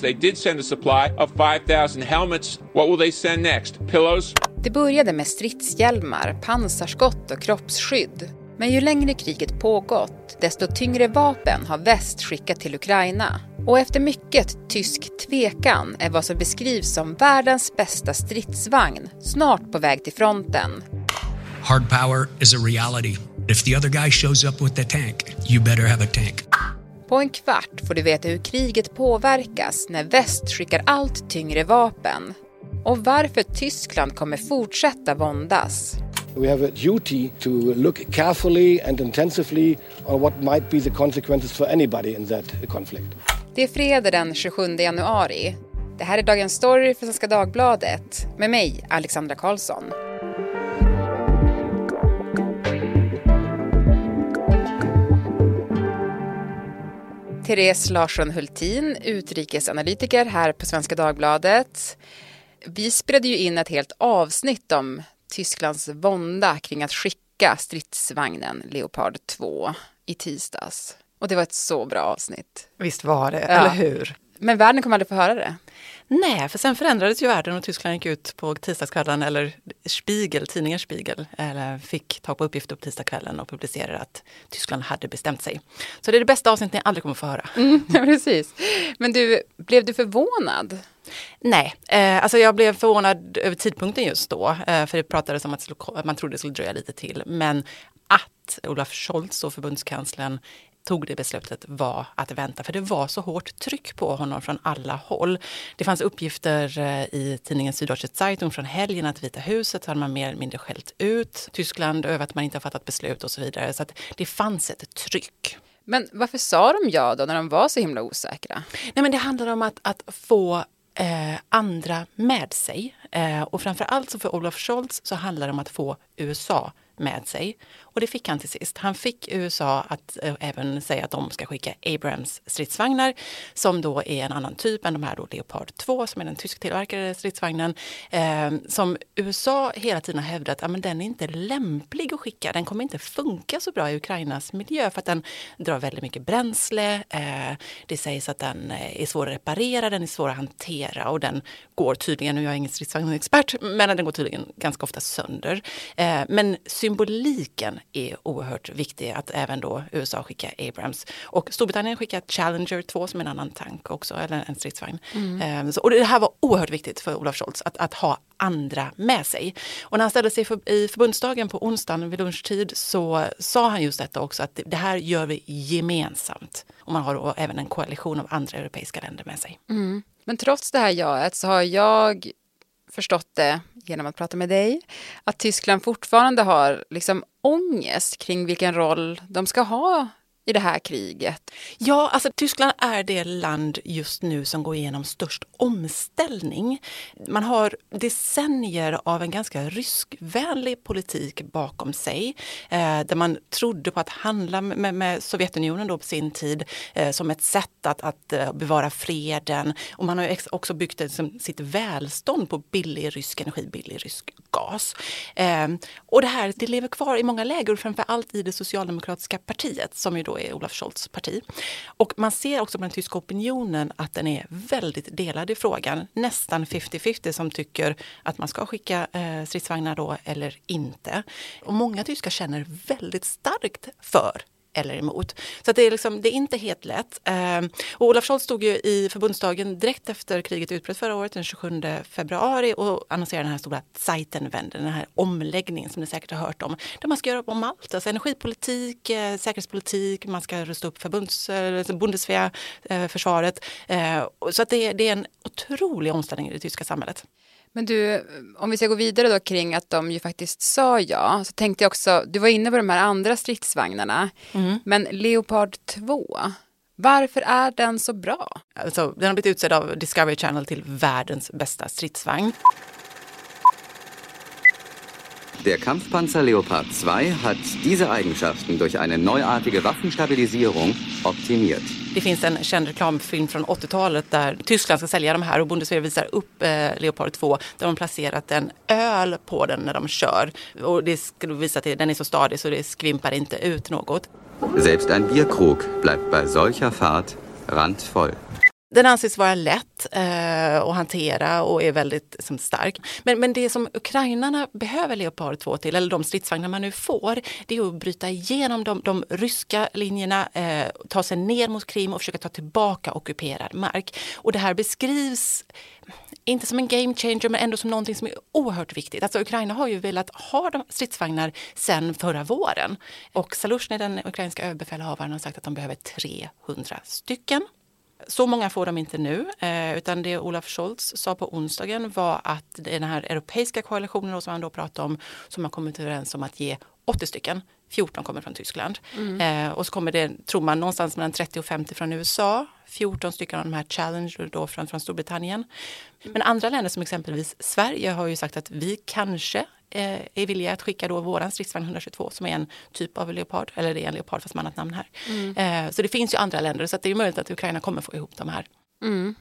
They did send a supply of 5,000 helmets. What will they send next? Pillows? Det började med stridshjälmar, pansarskott och kroppsskydd. Men ju längre kriget pågått, desto tyngre vapen har väst skickat till Ukraina. Och efter mycket tysk tvekan är vad som beskrivs som världens bästa stridsvagn snart på väg till fronten. Hard power is a reality. If the other guy shows up with the tank, you better have a tank. På en kvart får du veta hur kriget påverkas när väst skickar allt tyngre vapen och varför Tyskland kommer fortsätta våndas. We have a duty to look carefully and intensively on what might be the consequences for anybody in that conflict. Det är fredag den 27 januari. Det här är Dagens Story för Svenska Dagbladet med mig, Alexandra Karlsson. Therese Larsson Hultin, utrikesanalytiker här på Svenska Dagbladet. Vi spelade ju in ett helt avsnitt om Tysklands vånda kring att skicka stridsvagnen Leopard 2 i tisdags. Och det var ett så bra avsnitt. Visst var det, ja. eller hur? Men världen kommer aldrig få höra det. Nej, för sen förändrades ju världen och Tyskland gick ut på tisdagskvällen, eller Spiegel, tidningen Spiegel, eller fick ta på uppgifter på tisdagskvällen och publicerade att Tyskland hade bestämt sig. Så det är det bästa avsnittet ni aldrig kommer få höra. Mm, precis. Men du, blev du förvånad? Nej, eh, alltså jag blev förvånad över tidpunkten just då. Eh, för det pratades om att man trodde det skulle dröja lite till. Men att Olaf Scholz och förbundskanslern tog det beslutet var att vänta, för det var så hårt tryck på honom från alla håll. Det fanns uppgifter eh, i tidningen Süddeutsche Zeitung från helgen att Vita huset hade man mer eller mindre skällt ut Tyskland över att man inte har fattat beslut och så vidare. Så det fanns ett tryck. Men varför sa de ja då när de var så himla osäkra? Nej men det handlar om att, att få eh, andra med sig. Eh, och framför allt så för Olaf Scholz så handlar det om att få USA med sig. Och det fick han till sist. Han fick USA att eh, även säga att de ska skicka Abrams stridsvagnar som då är en annan typ än de här då Leopard 2 som är den tysktillverkade stridsvagnen. Eh, som USA hela tiden har hävdat att den är inte lämplig att skicka. Den kommer inte funka så bra i Ukrainas miljö för att den drar väldigt mycket bränsle. Eh, det sägs att den eh, är svår att reparera, den är svår att hantera och den går tydligen, nu är jag ingen stridsvagnsexpert, men den går tydligen ganska ofta sönder. Eh, men symboliken är oerhört viktig att även då USA skickar Abrams. Och Storbritannien skickar Challenger 2 som är en annan tank också, eller en stridsvagn. Mm. Eh, så, och det här var oerhört viktigt för Olaf Scholz att, att ha andra med sig. Och när han ställde sig för, i förbundsdagen på onsdagen vid lunchtid så sa han just detta också att det här gör vi gemensamt. Och man har då även en koalition av andra europeiska länder med sig. Mm. Men trots det här jaet så har jag förstått det genom att prata med dig, att Tyskland fortfarande har liksom ångest kring vilken roll de ska ha i det här kriget? Ja, alltså Tyskland är det land just nu som går igenom störst omställning. Man har decennier av en ganska ryskvänlig politik bakom sig eh, där man trodde på att handla med, med Sovjetunionen då på sin tid eh, som ett sätt att, att eh, bevara freden. Och man har också byggt liksom, sitt välstånd på billig rysk energi, billig rysk gas. Eh, och det här det lever kvar i många läger, framför allt i det socialdemokratiska partiet som ju då är Olaf Scholz parti. Och man ser också på den tyska opinionen att den är väldigt delad i frågan. Nästan 50-50 som tycker att man ska skicka eh, stridsvagnar då eller inte. Och många tyskar känner väldigt starkt för eller emot. Så det, är liksom, det är inte helt lätt. Eh, och Olaf Scholz stod ju i förbundsdagen direkt efter kriget utbröt förra året, den 27 februari och annonserade den här stora Zeitenwende, den här omläggningen som ni säkert har hört om. Där man ska göra om allt, alltså energipolitik, eh, säkerhetspolitik, man ska rusta upp förbunds, eh, Bundeswehr, eh, försvaret. Eh, så att det, det är en otrolig omställning i det tyska samhället. Men du, om vi ska gå vidare då kring att de ju faktiskt sa ja, så tänkte jag också, du var inne på de här andra stridsvagnarna, mm. men Leopard 2, varför är den så bra? Alltså, den har blivit utsedd av Discovery Channel till världens bästa stridsvagn. Der Kampfpanzer Leopard 2 hat diese Eigenschaften durch eine neuartige Waffenstabilisierung optimiert. Det finns en känd reklamfilm från 80-talet där Tyskland ska sälja de här och Bundeswehr visar upp eh, Leopard 2 där de placerat en öl på den när de kör. Och det skulle visa att den är så stadig så det skvimpar inte ut något. Selbst ein Bierkrog bleibt bei solcher Fahrt randvoll. Den anses vara lätt eh, att hantera och är väldigt som, stark. Men, men det som ukrainarna behöver Leopard 2 till, eller de stridsvagnar man nu får, det är att bryta igenom de, de ryska linjerna, eh, ta sig ner mot Krim och försöka ta tillbaka ockuperad mark. Och det här beskrivs inte som en game changer men ändå som någonting som är oerhört viktigt. Alltså Ukraina har ju velat ha de stridsvagnar sedan förra våren. Och Zaluzjny, den ukrainska överbefälhavaren, har sagt att de behöver 300 stycken. Så många får de inte nu, eh, utan det Olaf Scholz sa på onsdagen var att den här europeiska koalitionen som han då pratade om, som har kommit överens om att ge 80 stycken. 14 kommer från Tyskland. Mm. Eh, och så kommer det, tror man, någonstans mellan 30 och 50 från USA. 14 stycken av de här Challenge då från, från Storbritannien. Mm. Men andra länder som exempelvis Sverige har ju sagt att vi kanske eh, är villiga att skicka då våran stridsvagn 122 som är en typ av leopard, eller det är en leopard fast med annat namn här. Mm. Eh, så det finns ju andra länder så det är möjligt att Ukraina kommer få ihop de här. Mm.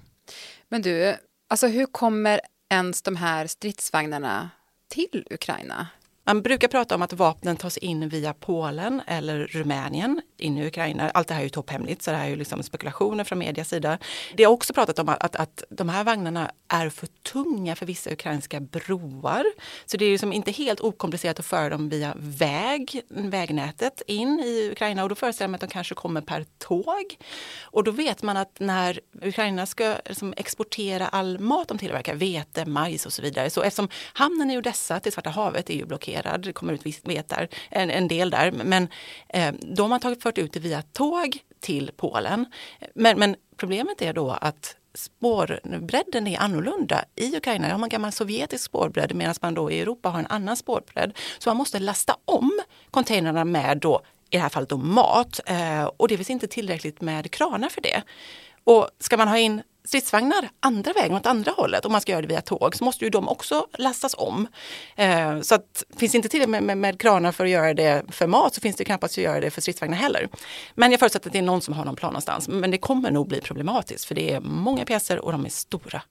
Men du, alltså hur kommer ens de här stridsvagnarna till Ukraina? Man brukar prata om att vapnen tas in via Polen eller Rumänien in i Ukraina. Allt det här är ju topphemligt så det här är ju liksom spekulationer från medias sida. Det har också pratat om att, att de här vagnarna är för tunga för vissa ukrainska broar. Så det är ju liksom inte helt okomplicerat att föra dem via väg, vägnätet in i Ukraina och då föreställer man att de kanske kommer per tåg. Och då vet man att när Ukraina ska liksom exportera all mat de tillverkar, vete, majs och så vidare, så eftersom hamnen i Odessa till Svarta havet är ju blockerad importerad, det kommer ut visst där, en, en del där. Men eh, de har tagit, fört ut det via tåg till Polen. Men, men problemet är då att spårbredden är annorlunda. I Ukraina har man gammal sovjetisk spårbredd medan man då i Europa har en annan spårbredd. Så man måste lasta om containrarna med då, i det här fallet då mat eh, och det finns inte tillräckligt med kranar för det. Och ska man ha in stridsvagnar andra vägen, åt andra hållet, om man ska göra det via tåg, så måste ju de också lastas om. Eh, så att finns det inte till med, med, med, kranar för att göra det för mat så finns det knappast att göra det för stridsvagnar heller. Men jag förutsätter att det är någon som har någon plan någonstans. Men det kommer nog bli problematiskt för det är många pjäser och de är stora.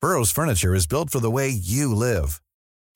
Burrows furniture is built for the way you live.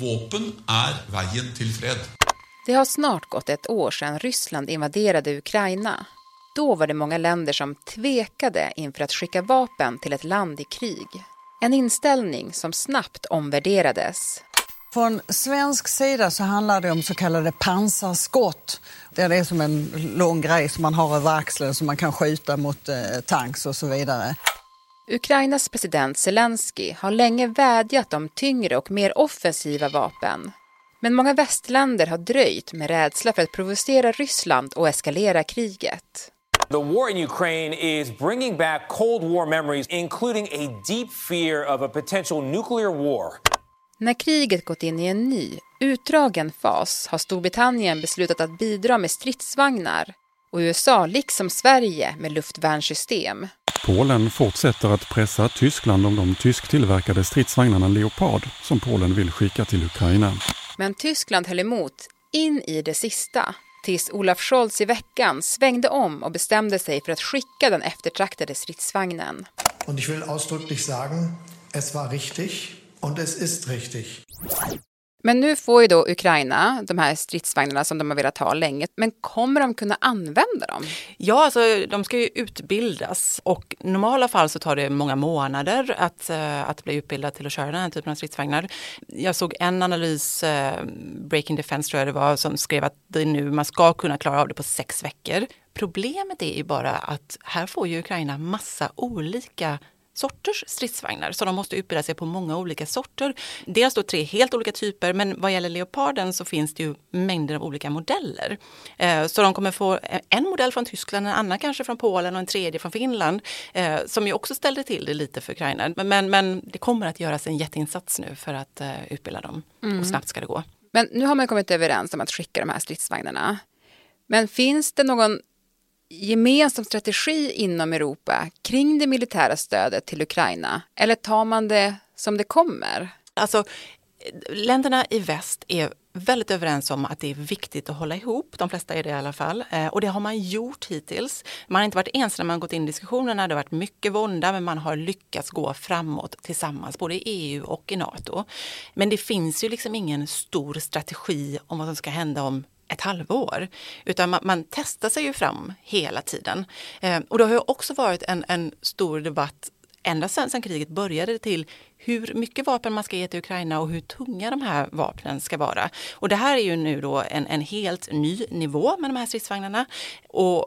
Vapen är vägen till fred. Det har snart gått ett år sedan Ryssland invaderade Ukraina. Då var det många länder som tvekade inför att skicka vapen till ett land i krig. En inställning som snabbt omvärderades. Från svensk sida så handlar det om så kallade pansarskott. Det är som en lång grej som man har över axeln som man kan skjuta mot eh, tanks och så vidare. Ukrainas president Zelensky har länge vädjat om tyngre och mer offensiva vapen. Men många västländer har dröjt med rädsla för att provocera Ryssland och eskalera kriget. The war in Ukraine is bringing back Cold War memories, including a deep fear of a potential nuclear war. När kriget gått in i en ny, utdragen fas har Storbritannien beslutat att bidra med stridsvagnar och USA, liksom Sverige, med luftvärnssystem. Polen fortsätter att pressa Tyskland om de tysktillverkade stridsvagnarna Leopard som Polen vill skicka till Ukraina. Men Tyskland höll emot in i det sista tills Olaf Scholz i veckan svängde om och bestämde sig för att skicka den eftertraktade stridsvagnen. Och jag vill ausdrücklich sagen, es var richtig och es ist richtig. Men nu får ju då Ukraina de här stridsvagnarna som de har velat ha länge. Men kommer de kunna använda dem? Ja, alltså, de ska ju utbildas och i normala fall så tar det många månader att, eh, att bli utbildad till att köra den här typen av stridsvagnar. Jag såg en analys, eh, Breaking Defense tror jag det var, som skrev att det nu man ska kunna klara av det på sex veckor. Problemet är ju bara att här får ju Ukraina massa olika sorters stridsvagnar, så de måste utbilda sig på många olika sorter. Dels då tre helt olika typer, men vad gäller Leoparden så finns det ju mängder av olika modeller. Eh, så de kommer få en modell från Tyskland, en annan kanske från Polen och en tredje från Finland, eh, som ju också ställde till det lite för Ukraina. Men, men det kommer att göras en jätteinsats nu för att eh, utbilda dem mm. och snabbt ska det gå. Men nu har man kommit överens om att skicka de här stridsvagnarna. Men finns det någon gemensam strategi inom Europa kring det militära stödet till Ukraina? Eller tar man det som det kommer? Alltså, länderna i väst är väldigt överens om att det är viktigt att hålla ihop. De flesta är det i alla fall. Eh, och det har man gjort hittills. Man har inte varit ensam när man gått in i diskussionerna. Det har varit mycket vånda men man har lyckats gå framåt tillsammans både i EU och i Nato. Men det finns ju liksom ingen stor strategi om vad som ska hända om ett halvår. Utan man, man testar sig ju fram hela tiden. Eh, och det har ju också varit en, en stor debatt ända sedan, sedan kriget började till hur mycket vapen man ska ge till Ukraina och hur tunga de här vapnen ska vara. Och det här är ju nu då en, en helt ny nivå med de här stridsvagnarna. Och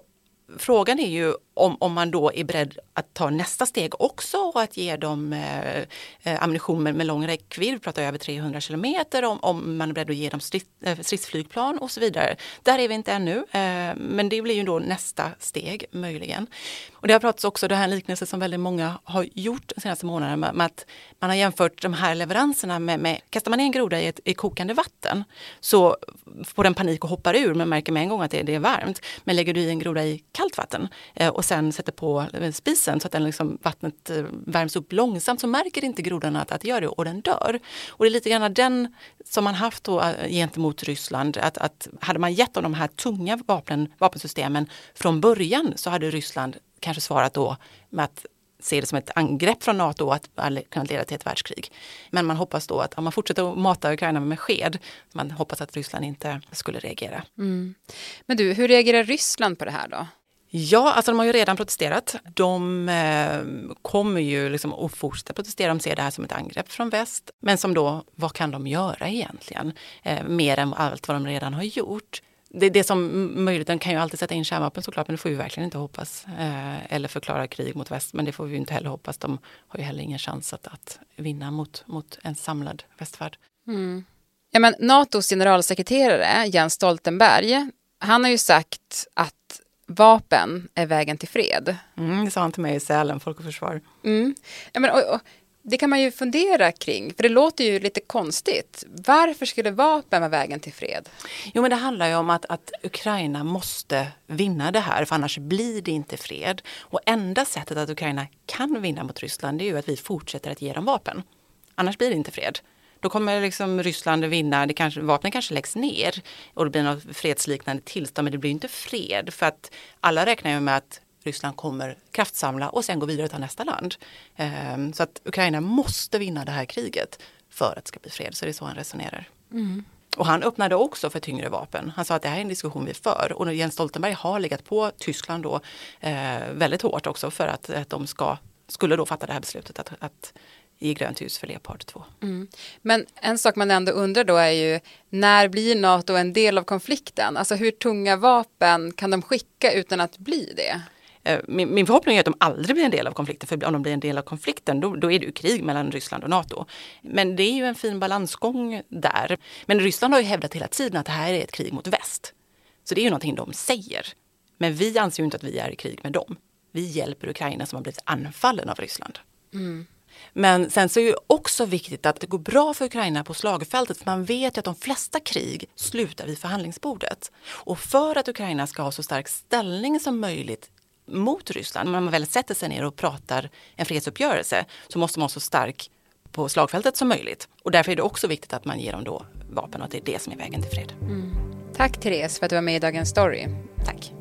frågan är ju om, om man då är beredd att ta nästa steg också och att ge dem eh, eh ammunition med, med lång räckvidd, vi pratar över 300 kilometer, om, om man är beredd att ge dem eh, stridsflygplan och så vidare. Där är vi inte ännu, eh, men det blir ju då nästa steg möjligen. Och det har pratats också, det här en liknelse som väldigt många har gjort de senaste månaderna med, med att man har jämfört de här leveranserna med, med kastar man ner en groda i, ett, i kokande vatten så får den panik och hoppar ur, men märker med en gång att det, det är varmt. Men lägger du i en groda i kallt vatten eh, och sen sätter på spisen så att den liksom, vattnet eh, värms upp långsamt så märker inte grodan att, att det gör det och den dör. Och det är lite grann den som man haft då eh, gentemot Ryssland. Att, att hade man gett dem de här tunga vapen, vapensystemen från början så hade Ryssland kanske svarat då med att se det som ett angrepp från Nato och att kunna leda till ett världskrig. Men man hoppas då att om man fortsätter att mata Ukraina med sked, man hoppas att Ryssland inte skulle reagera. Mm. Men du, hur reagerar Ryssland på det här då? Ja, alltså de har ju redan protesterat. De eh, kommer ju liksom att fortsätta protestera. De ser det här som ett angrepp från väst. Men som då, vad kan de göra egentligen? Eh, mer än allt vad de redan har gjort. Det, det som möjligheten kan ju alltid sätta in kärnvapen såklart, men det får vi verkligen inte hoppas. Eh, eller förklara krig mot väst, men det får vi inte heller hoppas. De har ju heller ingen chans att, att vinna mot, mot en samlad västvärld. Mm. Ja, men Natos generalsekreterare Jens Stoltenberg, han har ju sagt att vapen är vägen till fred. Mm, det sa han till mig i Sälen, Folk och Försvar. Mm. Ja, men, och, och, det kan man ju fundera kring, för det låter ju lite konstigt. Varför skulle vapen vara vägen till fred? Jo, men det handlar ju om att, att Ukraina måste vinna det här, för annars blir det inte fred. Och enda sättet att Ukraina kan vinna mot Ryssland, det är ju att vi fortsätter att ge dem vapen. Annars blir det inte fred. Då kommer liksom Ryssland vinna, det kanske, vapnen kanske läggs ner och det blir något fredsliknande tillstånd, men det blir inte fred för att alla räknar ju med att Ryssland kommer kraftsamla och sen gå vidare till nästa land. Ehm, så att Ukraina måste vinna det här kriget för att det ska bli fred. Så det är så han resonerar. Mm. Och han öppnade också för tyngre vapen. Han sa att det här är en diskussion vi för. Och Jens Stoltenberg har legat på Tyskland då eh, väldigt hårt också för att, att de ska, skulle då fatta det här beslutet att, att ge grönt ljus för Leopard 2. Mm. Men en sak man ändå undrar då är ju när blir NATO en del av konflikten? Alltså hur tunga vapen kan de skicka utan att bli det? Eh, min, min, förhoppning är att de aldrig blir en del av konflikten, för om de blir en del av konflikten då, då, är det ju krig mellan Ryssland och NATO. Men det är ju en fin balansgång där. Men Ryssland har ju hävdat hela tiden att det här är ett krig mot väst. Så det är ju någonting de säger. Men vi anser ju inte att vi är i krig med dem. Vi hjälper Ukraina som har blivit anfallen av Ryssland. Mm. Men sen så är det också viktigt att det går bra för Ukraina på slagfältet. För man vet ju att de flesta krig slutar vid förhandlingsbordet. Och för att Ukraina ska ha så stark ställning som möjligt mot Ryssland, när man väl sätter sig ner och pratar en fredsuppgörelse, så måste man vara så stark på slagfältet som möjligt. Och därför är det också viktigt att man ger dem då vapen och att det är det som är vägen till fred. Mm. Tack Therese för att du var med i Dagens Story. Tack.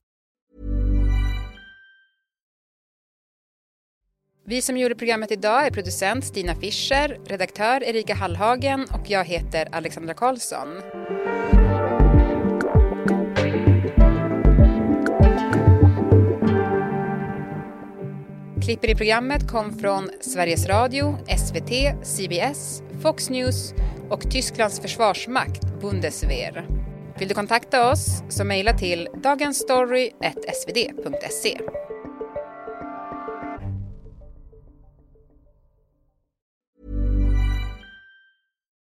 Vi som gjorde programmet idag är producent Stina Fischer, redaktör Erika Hallhagen och jag heter Alexandra Karlsson. Klippen i programmet kom från Sveriges Radio, SVT, CBS, Fox News och Tysklands försvarsmakt Bundeswehr. Vill du kontakta oss så mejla till dagensstory.svd.se.